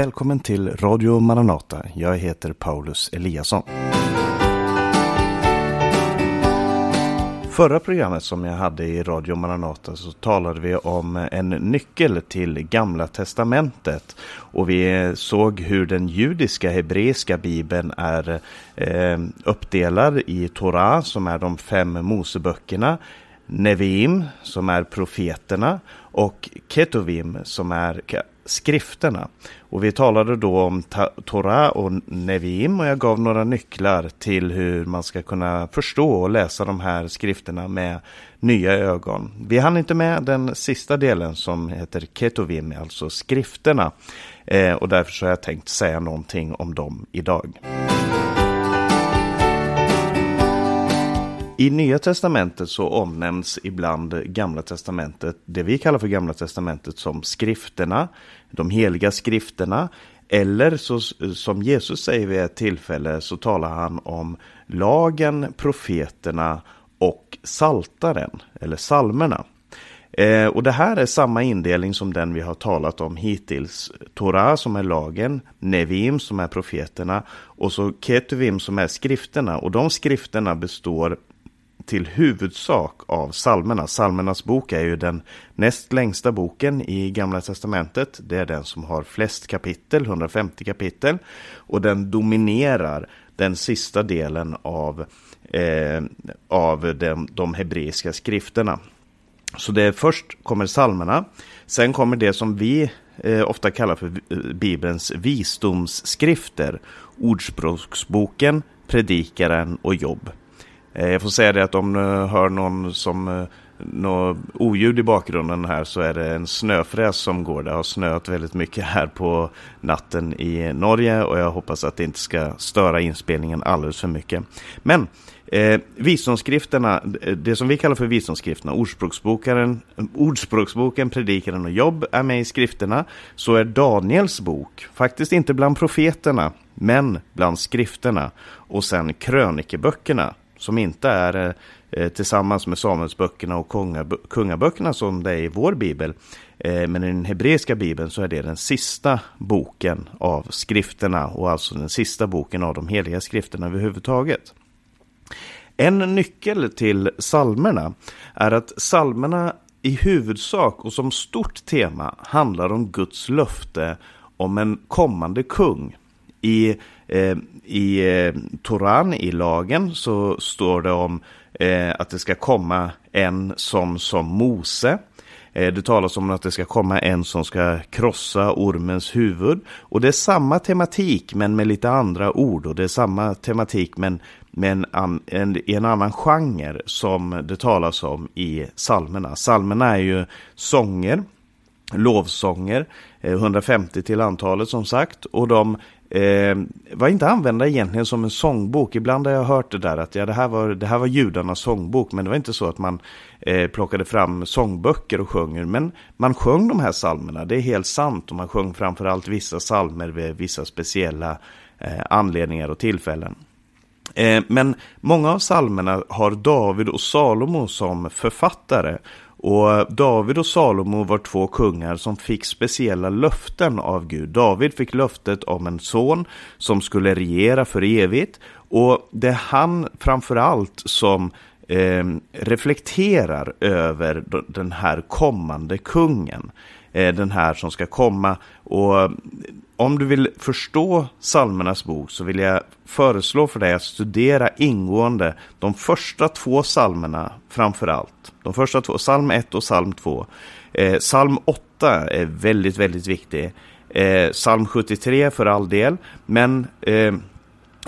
Välkommen till Radio Maranata. Jag heter Paulus Eliasson. Förra programmet som jag hade i Radio Maranata så talade vi om en nyckel till Gamla Testamentet. Och vi såg hur den judiska hebreiska bibeln är eh, uppdelad i Torah som är de fem Moseböckerna. Neviim som är profeterna och Ketuvim som är skrifterna. Och vi talade då om Torah och Neviim och jag gav några nycklar till hur man ska kunna förstå och läsa de här skrifterna med nya ögon. Vi hann inte med den sista delen som heter Ketuvim, alltså skrifterna. Eh, och därför så har jag tänkt säga någonting om dem idag. I Nya Testamentet så omnämns ibland Gamla Testamentet, det vi kallar för Gamla Testamentet som skrifterna, de heliga skrifterna. Eller så, som Jesus säger vid ett tillfälle så talar han om lagen, profeterna och saltaren, eller salmerna. Eh, och det här är samma indelning som den vi har talat om hittills. Torah som är lagen, Nevim som är profeterna och så Ketuvim som är skrifterna. Och de skrifterna består till huvudsak av salmerna. Salmernas bok är ju den näst längsta boken i Gamla Testamentet. Det är den som har flest kapitel, 150 kapitel. Och den dominerar den sista delen av, eh, av de, de hebreiska skrifterna. Så det är först kommer salmerna, sen kommer det som vi eh, ofta kallar för eh, Bibelns visdomsskrifter. Ordspråksboken, Predikaren och Jobb. Eh, jag får säga det att om ni hör någon som eh, något oljud i bakgrunden här så är det en snöfräs som går. Det har snöat väldigt mycket här på natten i Norge och jag hoppas att det inte ska störa inspelningen alldeles för mycket. Men eh, visdomsskrifterna, det som vi kallar för visdomsskrifterna, ordspråksboken, ordspråksboken, predikaren och jobb är med i skrifterna. Så är Daniels bok, faktiskt inte bland profeterna, men bland skrifterna. Och sen krönikeböckerna som inte är eh, tillsammans med Samuelsböckerna och kungaböckerna som det är i vår bibel. Eh, men i den hebreiska bibeln så är det den sista boken av skrifterna och alltså den sista boken av de heliga skrifterna överhuvudtaget. En nyckel till salmerna är att salmerna i huvudsak och som stort tema handlar om Guds löfte om en kommande kung. I Eh, I eh, Toran, i lagen, så står det om eh, att det ska komma en som som Mose. Eh, det talas om att det ska komma en som ska krossa ormens huvud. Och det är samma tematik men med lite andra ord. Och det är samma tematik men med en, en, en annan genre som det talas om i salmerna. Salmerna är ju sånger, lovsånger, eh, 150 till antalet som sagt. Och de Eh, var inte använda egentligen som en sångbok. Ibland har jag hört det där att ja, det, här var, det här var judarnas sångbok. Men det var inte så att man eh, plockade fram sångböcker och sjunger. Men man sjöng de här salmerna, det är helt sant. Och man sjöng framförallt vissa salmer vid vissa speciella eh, anledningar och tillfällen. Eh, men många av salmerna har David och Salomo som författare. Och David och Salomo var två kungar som fick speciella löften av Gud. David fick löftet om en son som skulle regera för evigt. Och det är han framförallt som eh, reflekterar över den här kommande kungen. Eh, den här som ska komma. Och eh, om du vill förstå Salmernas bok så vill jag föreslå för dig att studera ingående de första två salmerna framför allt. De första två, psalm 1 och psalm 2. Eh, psalm 8 är väldigt, väldigt viktig. Eh, psalm 73 för all del, men eh,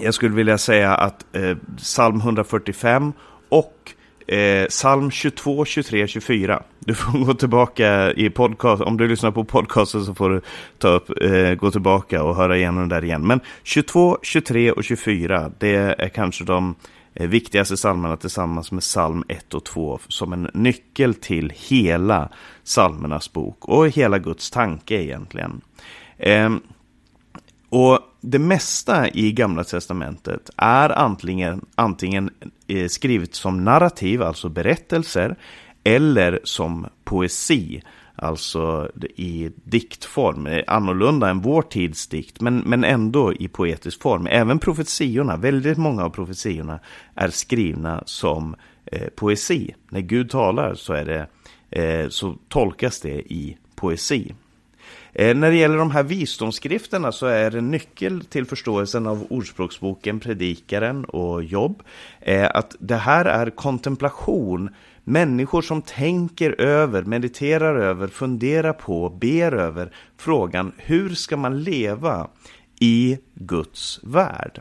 jag skulle vilja säga att eh, psalm 145 och Eh, psalm 22, 23, 24. Du får gå tillbaka i podcast. Om du lyssnar på podcasten så får du ta upp, eh, gå tillbaka och höra igenom det där igen. Men 22, 23 och 24, det är kanske de eh, viktigaste psalmerna tillsammans med psalm 1 och 2 som en nyckel till hela psalmernas bok och hela Guds tanke egentligen. Eh, och det mesta i Gamla Testamentet är antingen, antingen eh, skrivet som narrativ, alltså berättelser, eller som poesi, alltså i diktform, eh, annorlunda än vår tids dikt, men, men ändå i poetisk form. Även profetiorna, väldigt många av profetiorna är skrivna som eh, poesi. När Gud talar så, är det, eh, så tolkas det i poesi. Eh, när det gäller de här visdomsskrifterna så är en nyckel till förståelsen av ordspråksboken Predikaren och Jobb eh, att det här är kontemplation Människor som tänker över, mediterar över, funderar på, ber över frågan hur ska man leva i Guds värld?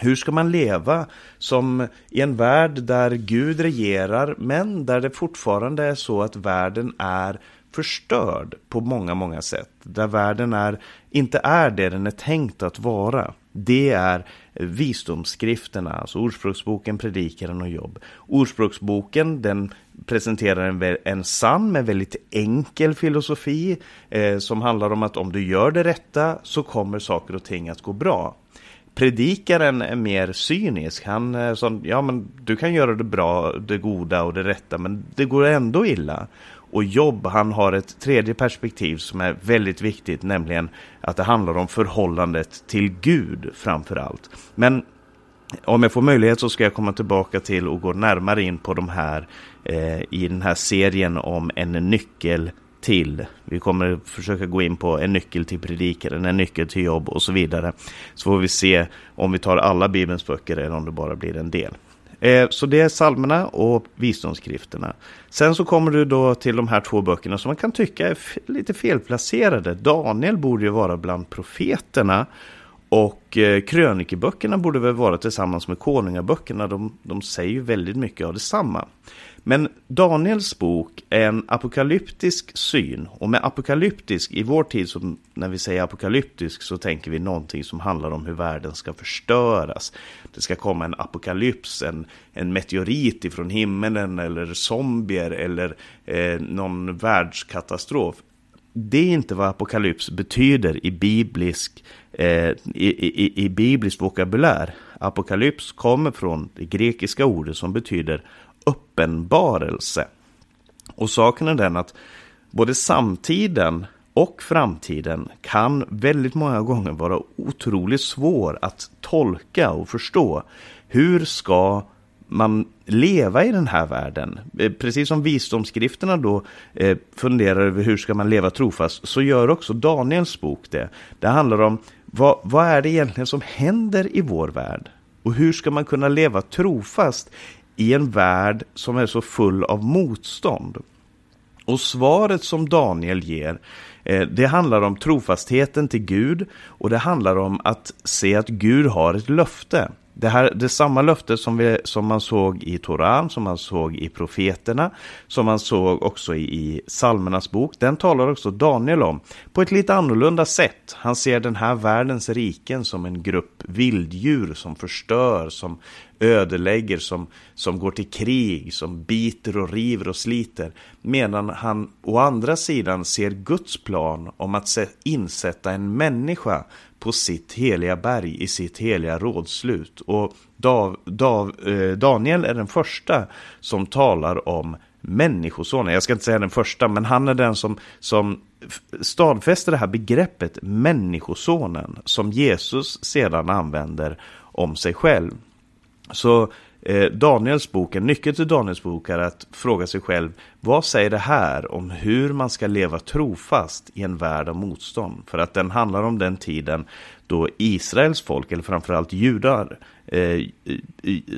Hur ska man leva som i en värld där Gud regerar men där det fortfarande är så att världen är förstörd på många, många sätt. Där världen är, inte är det den är tänkt att vara. Det är visdomsskrifterna, alltså Ordspråksboken, Predikaren och Jobb. Ordspråksboken den presenterar en, en sann men väldigt enkel filosofi eh, som handlar om att om du gör det rätta så kommer saker och ting att gå bra. Predikaren är mer cynisk. Han är sån, ja men du kan göra det bra, det goda och det rätta men det går ändå illa. Och Jobb, han har ett tredje perspektiv som är väldigt viktigt, nämligen att det handlar om förhållandet till Gud framför allt. Men om jag får möjlighet så ska jag komma tillbaka till och gå närmare in på de här eh, i den här serien om en nyckel till. Vi kommer försöka gå in på en nyckel till predikaren, en nyckel till jobb och så vidare. Så får vi se om vi tar alla Bibelns böcker eller om det bara blir en del. Eh, så det är psalmerna och visdomsskrifterna. Sen så kommer du då till de här två böckerna som man kan tycka är lite felplacerade. Daniel borde ju vara bland profeterna. Och eh, krönikeböckerna borde väl vara tillsammans med konungaböckerna. De, de säger ju väldigt mycket av detsamma. Men Daniels bok är en apokalyptisk syn. Och med apokalyptisk, i vår tid, som när vi säger apokalyptisk, så tänker vi någonting som handlar om hur världen ska förstöras. Det ska komma en apokalyps, en, en meteorit ifrån himmelen, eller zombier, eller eh, någon världskatastrof. Det är inte vad apokalyps betyder i biblisk, eh, i, i, i biblisk vokabulär. Apokalyps kommer från det grekiska ordet som betyder uppenbarelse. Och saken är den att både samtiden och framtiden kan väldigt många gånger vara otroligt svår att tolka och förstå. Hur ska man leva i den här världen? Eh, precis som visdomsskrifterna då eh, funderar över hur ska man leva trofast, så gör också Daniels bok det. Det handlar om vad, vad är det egentligen som händer i vår värld? Och hur ska man kunna leva trofast i en värld som är så full av motstånd. Och svaret som Daniel ger, eh, det handlar om trofastheten till Gud och det handlar om att se att Gud har ett löfte. Det, här, det är samma löfte som, vi, som man såg i Toran, som man såg i profeterna, som man såg också i, i Salmernas bok. Den talar också Daniel om på ett lite annorlunda sätt. Han ser den här världens riken som en grupp vilddjur som förstör, som ödelägger, som, som går till krig, som biter och river och sliter. Medan han å andra sidan ser Guds plan om att insätta en människa på sitt heliga berg i sitt heliga rådslut. Och Dav, Dav, eh, Daniel är den första som talar om människosonen. Jag ska inte säga den första, men han är den som, som stadfäster det här begreppet människosonen som Jesus sedan använder om sig själv. Så eh, Daniels bok, en nyckel till Daniels bok är att fråga sig själv vad säger det här om hur man ska leva trofast i en värld av motstånd? För att den handlar om den tiden då Israels folk, eller framförallt judar, eh,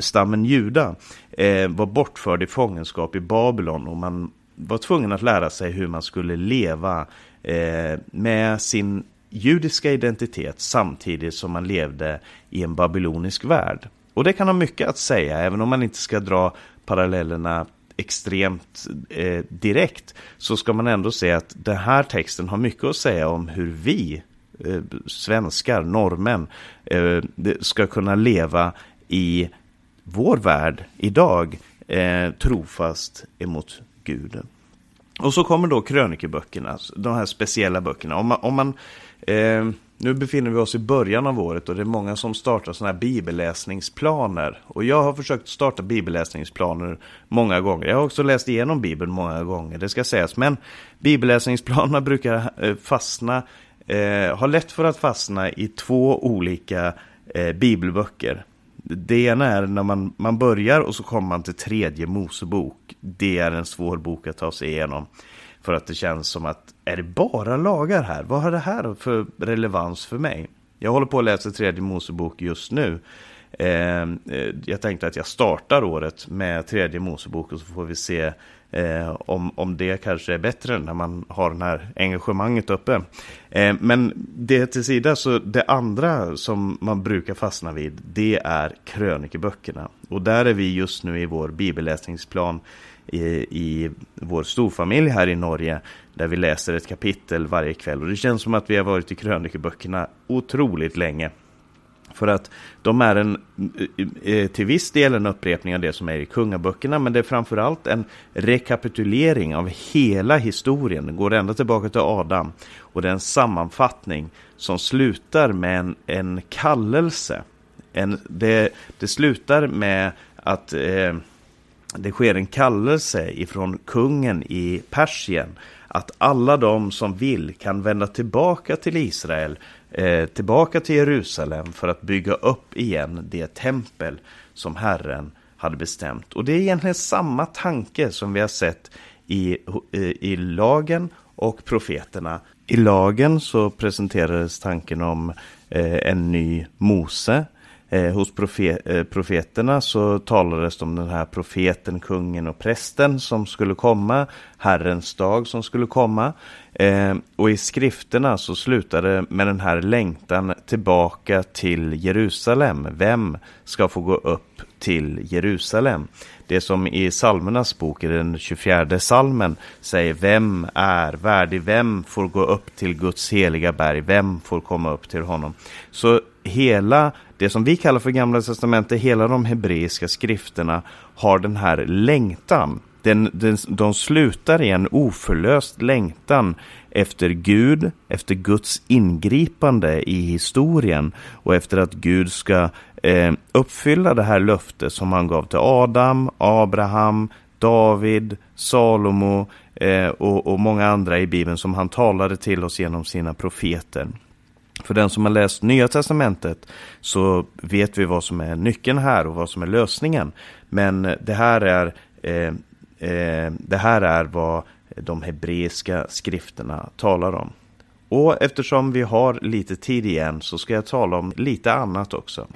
stammen juda, eh, var bortförd i fångenskap i Babylon och man var tvungen att lära sig hur man skulle leva eh, med sin judiska identitet samtidigt som man levde i en babylonisk värld. Och det kan ha mycket att säga, även om man inte ska dra parallellerna extremt eh, direkt, så ska man ändå se att den här texten har mycket att säga om hur vi, eh, svenskar, norrmän, eh, ska kunna leva i vår värld idag, eh, trofast emot Gud. Och så kommer då krönikeböckerna, de här speciella böckerna. Om man, om man eh, nu befinner vi oss i början av året och det är många som startar sådana här bibelläsningsplaner. Och jag har försökt starta bibelläsningsplaner många gånger. Jag har också läst igenom Bibeln många gånger, det ska sägas. Men bibelläsningsplanerna brukar eh, fastna, eh, har lätt för att fastna i två olika eh, bibelböcker. Det ena är när man, man börjar och så kommer man till tredje Mosebok. Det är en svår bok att ta sig igenom. För att det känns som att, är det bara lagar här? Vad har det här för relevans för mig? Jag håller på att läsa tredje Mosebok just nu. Eh, eh, jag tänkte att jag startar året med tredje Mosebok och så får vi se eh, om, om det kanske är bättre när man har det här engagemanget uppe. Eh, men det till sida, så det andra som man brukar fastna vid, det är krönikeböckerna. Och där är vi just nu i vår bibelläsningsplan i, i vår storfamilj här i Norge där vi läser ett kapitel varje kväll. Och det känns som att vi har varit i krönikeböckerna otroligt länge. För att de är en, eh, eh, till viss del en upprepning av det som är i kungaböckerna, men det är framförallt en rekapitulering av hela historien. Den går ända tillbaka till Adam. Och det är en sammanfattning som slutar med en, en kallelse. En, det, det slutar med att eh, det sker en kallelse ifrån kungen i Persien att alla de som vill kan vända tillbaka till Israel, eh, tillbaka till Jerusalem för att bygga upp igen det tempel som Herren hade bestämt. Och det är egentligen samma tanke som vi har sett i, i, i lagen och profeterna. I lagen så presenterades tanken om eh, en ny Mose, Eh, hos profe eh, profeterna så talades det om den här profeten, kungen och prästen som skulle komma, Herrens dag som skulle komma. Eh, och i skrifterna så slutade det med den här längtan tillbaka till Jerusalem. Vem ska få gå upp till Jerusalem? Det som i salmernas bok, i den 24 salmen, säger Vem är värdig? Vem får gå upp till Guds heliga berg? Vem får komma upp till honom? Så hela det som vi kallar för Gamla Testamentet, hela de hebreiska skrifterna har den här längtan. Den, den, de slutar i en oförlöst längtan efter Gud, efter Guds ingripande i historien och efter att Gud ska eh, uppfylla det här löftet som han gav till Adam, Abraham, David, Salomo eh, och, och många andra i Bibeln som han talade till oss genom sina profeter. För den som har läst Nya Testamentet så vet vi vad som är nyckeln här och vad som är lösningen. Men det här är, eh, eh, det här är vad de hebreiska skrifterna talar om. Och eftersom vi har lite tid igen så ska jag tala om lite annat också.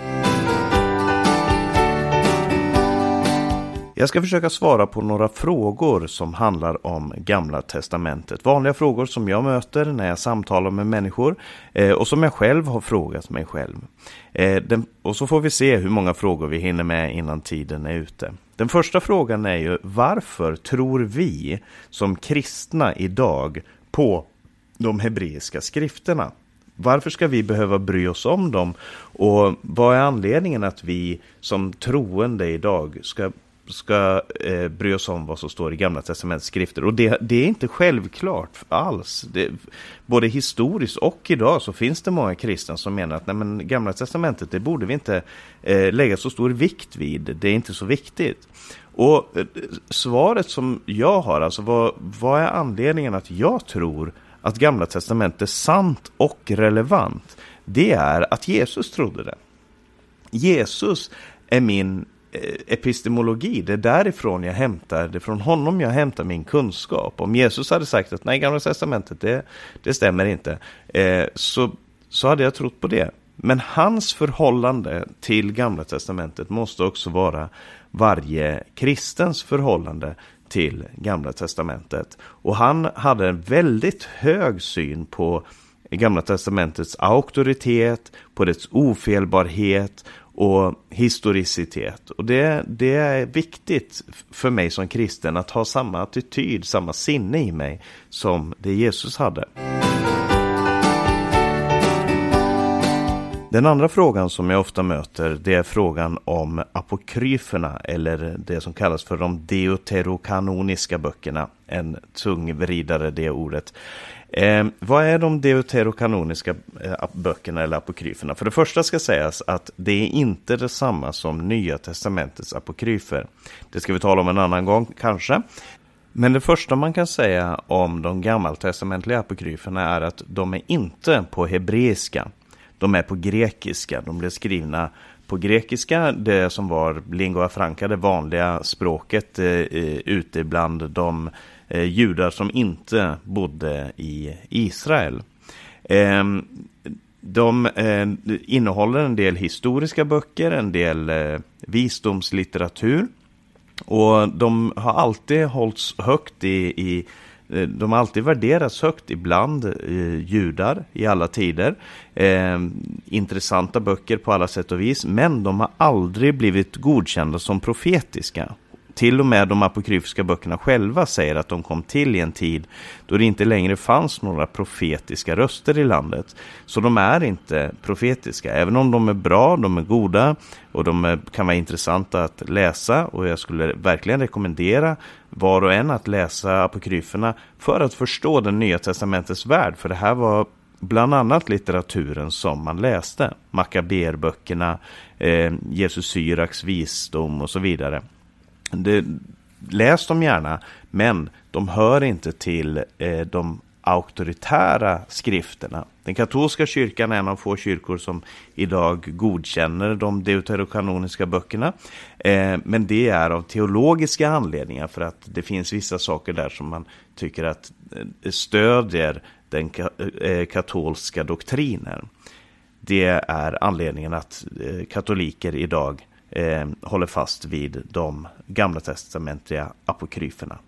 Jag ska försöka svara på några frågor som handlar om Gamla Testamentet. Vanliga frågor som jag möter när jag samtalar med människor eh, och som jag själv har frågat mig själv. Eh, och så får vi se hur många frågor vi hinner med innan tiden är ute. Den första frågan är ju varför tror vi som kristna idag på de hebreiska skrifterna? Varför ska vi behöva bry oss om dem? Och vad är anledningen att vi som troende idag ska ska eh, bry oss om vad som står i Gamla Testamentets skrifter. Och det, det är inte självklart alls. Det, både historiskt och idag så finns det många kristna som menar att nej, men, Gamla Testamentet det borde vi inte eh, lägga så stor vikt vid. Det är inte så viktigt. Och eh, svaret som jag har, alltså vad, vad är anledningen att jag tror att Gamla Testamentet är sant och relevant? Det är att Jesus trodde det. Jesus är min Eh, epistemologi. Det är därifrån jag hämtar, det är från honom jag hämtar min kunskap. Om Jesus hade sagt att nej, Gamla Testamentet, det, det stämmer inte. Eh, så, så hade jag trott på det. Men hans förhållande till Gamla Testamentet måste också vara varje kristens förhållande till Gamla Testamentet. Och han hade en väldigt hög syn på Gamla Testamentets auktoritet, på dess ofelbarhet och historicitet. Och det, det är viktigt för mig som kristen att ha samma attityd, samma sinne i mig som det Jesus hade. Den andra frågan som jag ofta möter det är frågan om apokryferna eller det som kallas för de deuterokanoniska böckerna. En tungvridare det ordet. Eh, vad är de deuterokanoniska eh, böckerna eller apokryferna? För det första ska sägas att det är inte detsamma som Nya Testamentets apokryfer. Det ska vi tala om en annan gång kanske. Men det första man kan säga om de gammaltestamentliga apokryferna är att de är inte på hebreiska. De är på grekiska. De blev skrivna på grekiska, det som var lingua franca, det vanliga språket eh, ute bland de eh, judar som inte bodde i Israel. Eh, de eh, innehåller en del historiska böcker, en del eh, visdomslitteratur. Och de har alltid hållits högt i, i eh, de har alltid värderats högt ibland eh, judar i alla tider. Eh, intressanta böcker på alla sätt och vis, men de har aldrig blivit godkända som profetiska. Till och med de apokryfiska böckerna själva säger att de kom till i en tid då det inte längre fanns några profetiska röster i landet. Så de är inte profetiska, även om de är bra, de är goda och de är, kan vara intressanta att läsa. Och jag skulle verkligen rekommendera var och en att läsa apokryferna för att förstå den nya testamentets värld. För det här var bland annat litteraturen som man läste. Makaberböckerna, eh, Jesus Syraks visdom och så vidare. Det, läs dem gärna, men de hör inte till eh, de auktoritära skrifterna. Den katolska kyrkan är en av få kyrkor som idag godkänner de deuterokanoniska böckerna. Eh, men det är av teologiska anledningar för att det finns vissa saker där som man tycker att eh, stödjer den ka eh, katolska doktrinen. Det är anledningen att eh, katoliker idag eh, håller fast vid de gamla testamentliga apokryferna.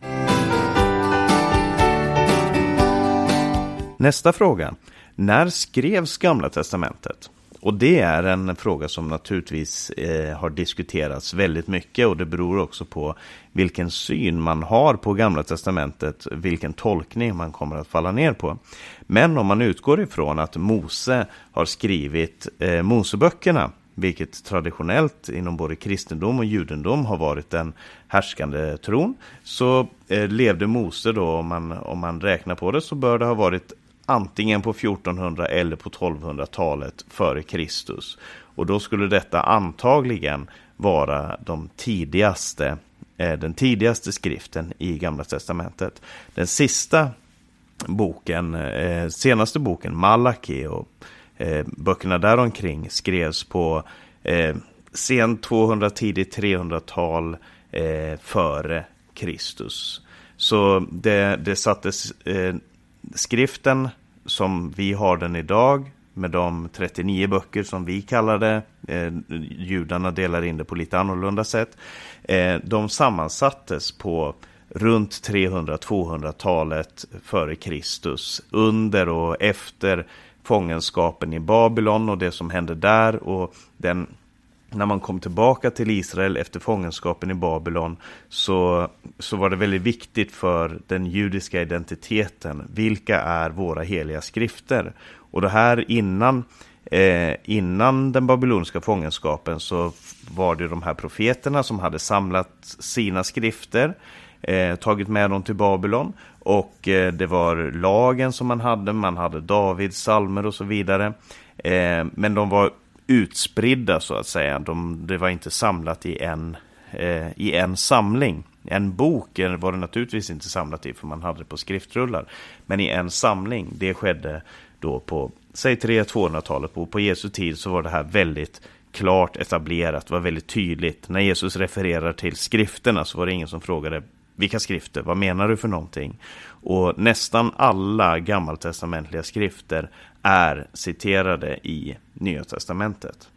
Nästa fråga. När skrevs Gamla Testamentet? Och det är en fråga som naturligtvis eh, har diskuterats väldigt mycket och det beror också på vilken syn man har på Gamla Testamentet, vilken tolkning man kommer att falla ner på. Men om man utgår ifrån att Mose har skrivit eh, Moseböckerna vilket traditionellt inom både kristendom och judendom har varit den härskande tron, så eh, levde Mose då, om man, om man räknar på det, så bör det ha varit antingen på 1400 eller på 1200-talet före Kristus. Och då skulle detta antagligen vara de tidigaste, eh, den tidigaste skriften i Gamla Testamentet. Den sista boken, eh, senaste boken, Malaki och eh, böckerna däromkring skrevs på eh, sent 200, tidigt 300-tal eh, före Kristus. Så det, det sattes eh, skriften som vi har den idag med de 39 böcker som vi kallar det. Eh, judarna delar in det på lite annorlunda sätt. Eh, de sammansattes på runt 300-200-talet före Kristus under och efter fångenskapen i Babylon och det som hände där och den när man kom tillbaka till Israel efter fångenskapen i Babylon så, så var det väldigt viktigt för den judiska identiteten. Vilka är våra heliga skrifter? Och det här innan, eh, innan den babyloniska fångenskapen så var det de här profeterna som hade samlat sina skrifter, eh, tagit med dem till Babylon och eh, det var lagen som man hade, man hade Davids salmer och så vidare. Eh, men de var utspridda så att säga. De, det var inte samlat i en, eh, i en samling. En bok var det naturligtvis inte samlat i för man hade det på skriftrullar. Men i en samling, det skedde då på, säg 300-200-talet. På, på Jesu tid så var det här väldigt klart etablerat, det var väldigt tydligt. När Jesus refererar till skrifterna så var det ingen som frågade vilka skrifter, vad menar du för någonting? Och nästan alla gammaltestamentliga skrifter är citerade i Nya Testamentet.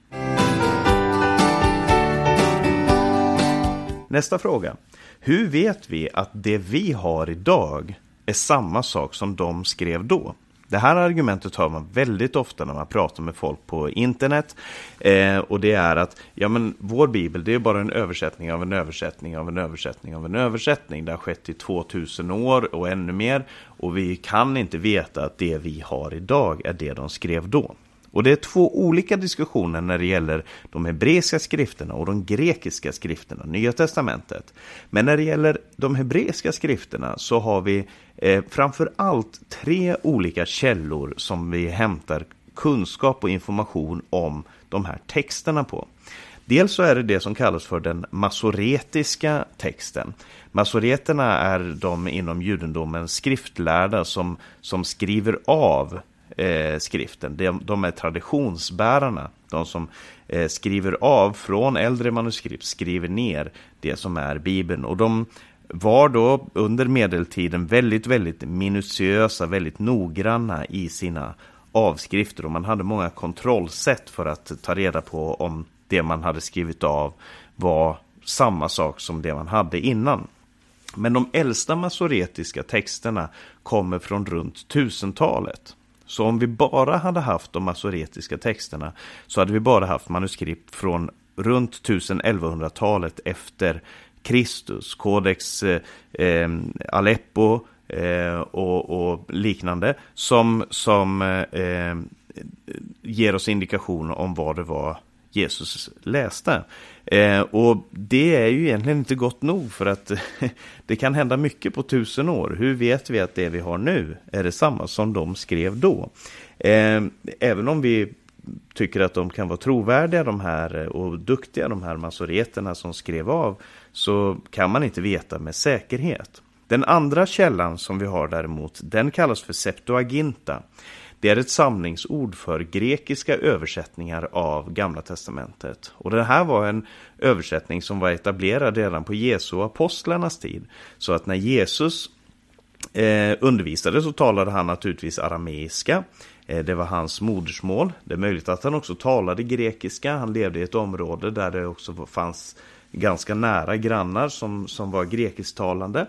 Nästa fråga. Hur vet vi att det vi har idag är samma sak som de skrev då? Det här argumentet hör man väldigt ofta när man pratar med folk på internet. Eh, och det är att ja, men vår bibel det är bara en översättning av en översättning av en översättning av en översättning. Det har skett i 2000 år och ännu mer. Och vi kan inte veta att det vi har idag är det de skrev då. Och det är två olika diskussioner när det gäller de hebreiska skrifterna och de grekiska skrifterna, Nya Testamentet. Men när det gäller de hebreiska skrifterna så har vi eh, framför allt tre olika källor som vi hämtar kunskap och information om de här texterna på. Dels så är det det som kallas för den masoretiska texten. Masoreterna är de inom judendomen skriftlärda som, som skriver av eh, skriften. De, de, är traditionsbärarna, de som eh, skriver av från äldre manuskript, skriver ner det som är Bibeln. Och de var då under medeltiden väldigt, väldigt minutiösa, väldigt noggranna i sina avskrifter och man hade många kontrollsätt för att ta reda på om det man hade skrivit av var samma sak som det man hade innan. Men de äldsta masoretiska texterna kommer från runt 1000-talet. Så om vi bara hade haft de masoretiska texterna så hade vi bara haft manuskript från runt 1000-1100-talet efter Kristus, Codex eh, eh, Aleppo eh, och, och, liknande som, som eh, ger oss indikation om vad det var Jesus läste. Eh, och det är ju egentligen inte gott nog för att det kan hända mycket på tusen år. Hur vet vi att det vi har nu är detsamma som de skrev då? Eh, även om vi tycker att de kan vara trovärdiga de här eh, och duktiga de här masoreterna som skrev av så kan man inte veta med säkerhet. Den andra källan som vi har däremot, den kallas för Septuaginta. Det är ett samlingsord för grekiska översättningar av Gamla Testamentet. Och det här var en översättning som var etablerad redan på Jesu och apostlarnas tid. Så att när Jesus eh, undervisade så talade han naturligtvis arameiska. Eh, det var hans modersmål. Det är möjligt att han också talade grekiska. Han levde i ett område där det också fanns ganska nära grannar som, som var grekisktalande.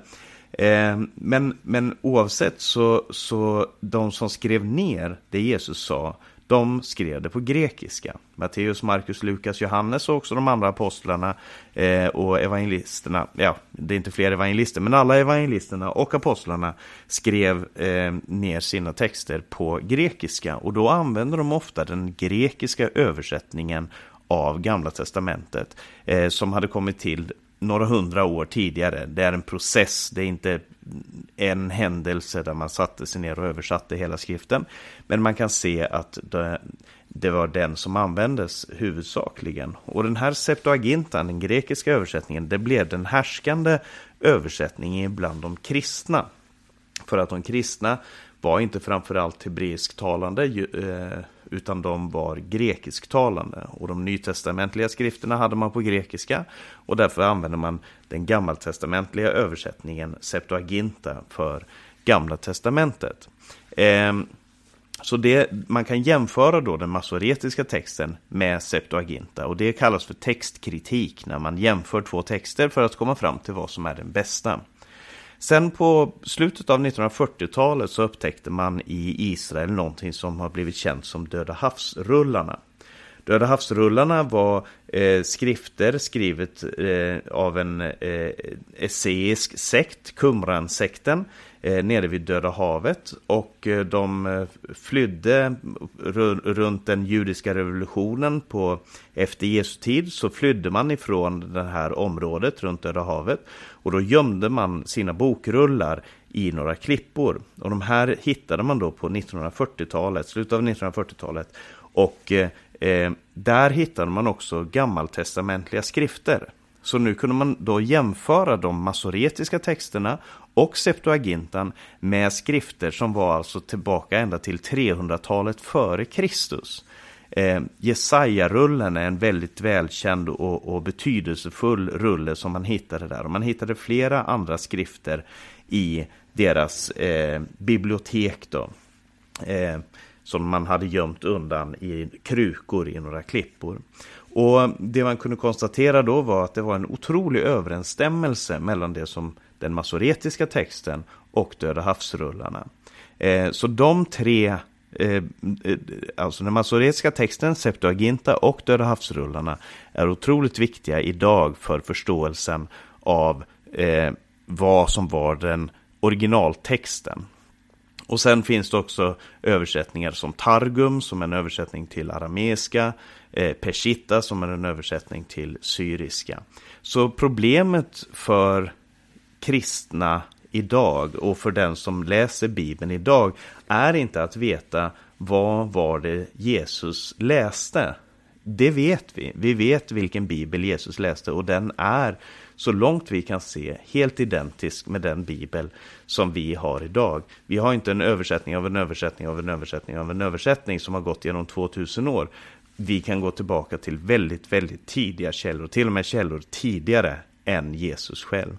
Eh, men, men oavsett så, så de som skrev ner det Jesus sa, de skrev det på grekiska. Matteus, Markus, Lukas, Johannes och också de andra apostlarna eh, och evangelisterna. Ja, det är inte fler evangelister, men alla evangelisterna och apostlarna skrev eh, ner sina texter på grekiska. Och då använder de ofta den grekiska översättningen av Gamla Testamentet eh, som hade kommit till några hundra år tidigare. Det är en process, det är inte en händelse där man satte sig ner och översatte hela skriften. Men man kan se att det, det var den som användes huvudsakligen. Och den här Septuagintan, den grekiska översättningen, det blev den härskande översättningen bland de kristna. För att de kristna var inte framförallt hebreisktalande eh, utan de var grekisktalande. Och de nytestamentliga skrifterna hade man på grekiska och därför använde man den gammaltestamentliga översättningen Septuaginta för Gamla testamentet. Eh, så det, man kan jämföra då den masoretiska texten med Septuaginta och det kallas för textkritik när man jämför två texter för att komma fram till vad som är den bästa. Sen på slutet av 1940-talet så upptäckte man i Israel någonting som har blivit känt som Döda havsrullarna. Döda havsrullarna var eh, skrifter skrivet eh, av en eh, eh esseisk sekt, Qumran-sekten, eh, nere vid Döda havet. Och eh, de eh, flydde runt den judiska revolutionen på efter Jesu tid så flydde man ifrån det här området runt Döda havet. Och då gömde man sina bokrullar i några klippor. Och de här hittade man då på 1940-talet, slutet av 1940-talet. Och eh, eh, där hittade man också gammaltestamentliga skrifter. Så nu kunde man då jämföra de masoretiska texterna och Septuagintan med skrifter som var alltså tillbaka ända till 300-talet före Kristus. Eh, Jesaja-rullen är en väldigt välkänd och, och, betydelsefull rulle som man hittade där. Och man hittade flera andra skrifter i deras eh, bibliotek då. Eh, som man hade gömt undan i krukor i några klippor. Och det man kunde konstatera då var att det var en otrolig överensstämmelse mellan det som den masoretiska texten och Döda havsrullarna. Eh, så de tre, eh, eh alltså den masoretiska texten, Septuaginta och Döda havsrullarna är otroligt viktiga idag för förståelsen av eh, vad som var den originaltexten. Och sen finns det också översättningar som Targum som är en översättning till arameiska, eh, Peshitta som är en översättning till syriska. Så problemet för kristna idag och för den som läser Bibeln idag är inte att veta vad var det Jesus läste. Det vet vi. Vi vet vilken bibel Jesus läste och den är så långt vi kan se helt identisk med den bibel som vi har idag. Vi har inte en översättning av en översättning av en översättning av en översättning som har gått genom 2000 år. Vi kan gå tillbaka till väldigt, väldigt tidiga källor, till och med källor tidigare än Jesus själv.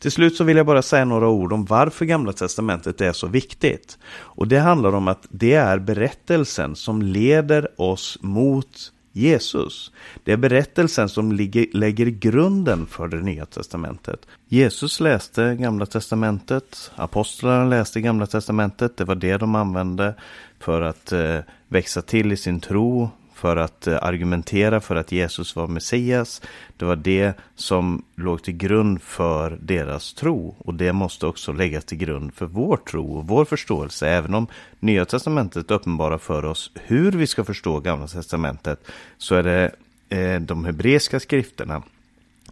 Till slut så vill jag bara säga några ord om varför Gamla Testamentet är så viktigt. Och det handlar om att det är berättelsen som leder oss mot Jesus. Det är berättelsen som ligger, lägger grunden för det nya testamentet. Jesus läste Gamla testamentet, apostlarna läste Gamla testamentet, det var det de använde för att eh, växa till i sin tro, för att eh, argumentera för att Jesus var Messias. Det var det som låg till grund för deras tro och det måste också läggas till grund för vår tro och vår förståelse. Även om Nya Testamentet uppenbarar för oss hur vi ska förstå Gamla Testamentet så är det eh, de hebreiska skrifterna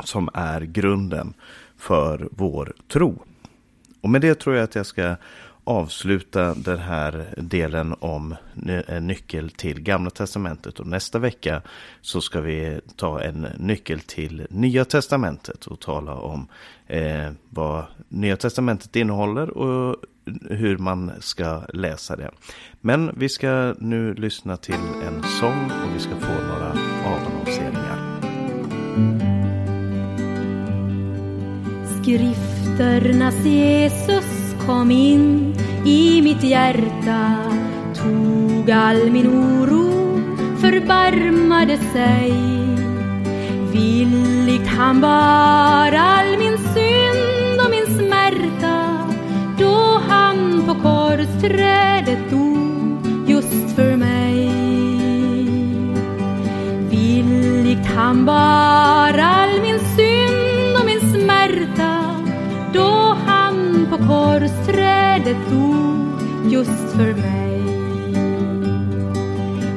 som är grunden för vår tro. Och med det tror jag att jag ska avsluta den här delen om en nyckel till Gamla Testamentet. Och nästa vecka så ska vi ta en nyckel till Nya Testamentet och tala om eh, vad Nya Testamentet innehåller och hur man ska läsa det. Men vi ska nu lyssna till en sång och vi ska få några avannonseringar. Skrifternas Jesus kom in i mitt hjärta tog all min oro, förbarmade sig. Villigt han bar all min synd och min smärta då han på korsträdet dog just för mig. Villigt han bar all korsträdet dog just för mig.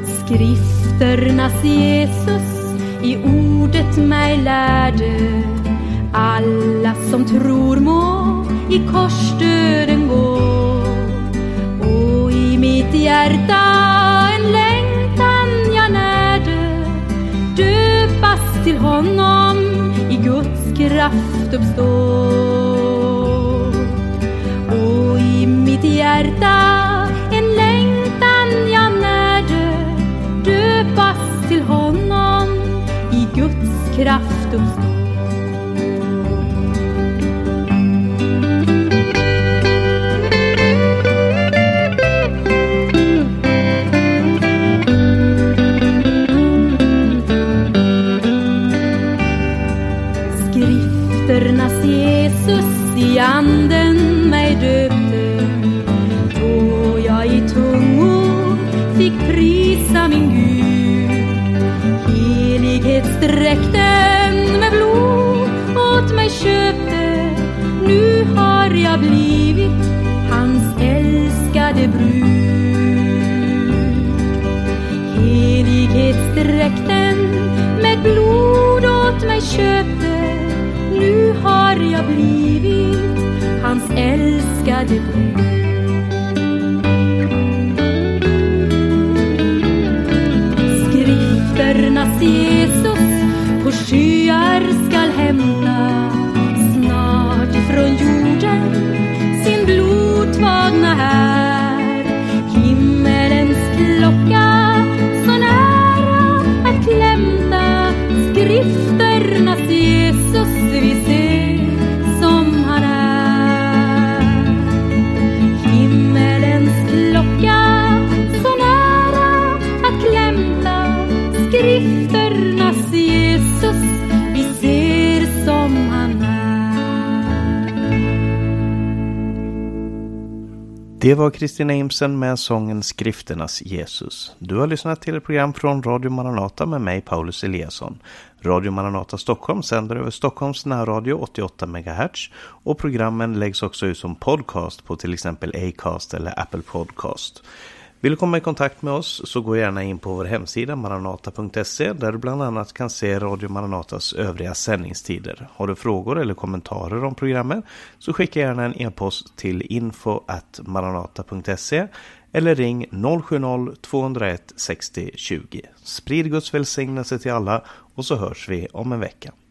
Skrifternas Jesus i ordet mig lärde. Alla som tror må i korsdöden gå. Och i mitt hjärta en längtan jag närde. Döpas till honom i Guds kraft uppstå mitt hjärta en längtan jag närde döpas till honom i Guds kraft uppstå. Släkten med blod åt mig köpte. Nu har jag blivit hans älskade brud. Helighetsdräkten med blod åt mig köpte. Nu har jag blivit hans älskade brud. Skrifternas Jesus Det var Kristina Imsen med sången Skrifternas Jesus. Du har lyssnat till ett program från Radio Maranata med mig, Paulus Eliasson. Radio Maranata Stockholm sänder över Stockholms närradio 88 MHz och programmen läggs också ut som podcast på till exempel Acast eller Apple Podcast. Vill du komma i kontakt med oss så gå gärna in på vår hemsida maranata.se där du bland annat kan se Radio Maranatas övriga sändningstider. Har du frågor eller kommentarer om programmet så skicka gärna en e-post till info maranata.se eller ring 070-201 60 20. Sprid Guds välsignelse till alla och så hörs vi om en vecka.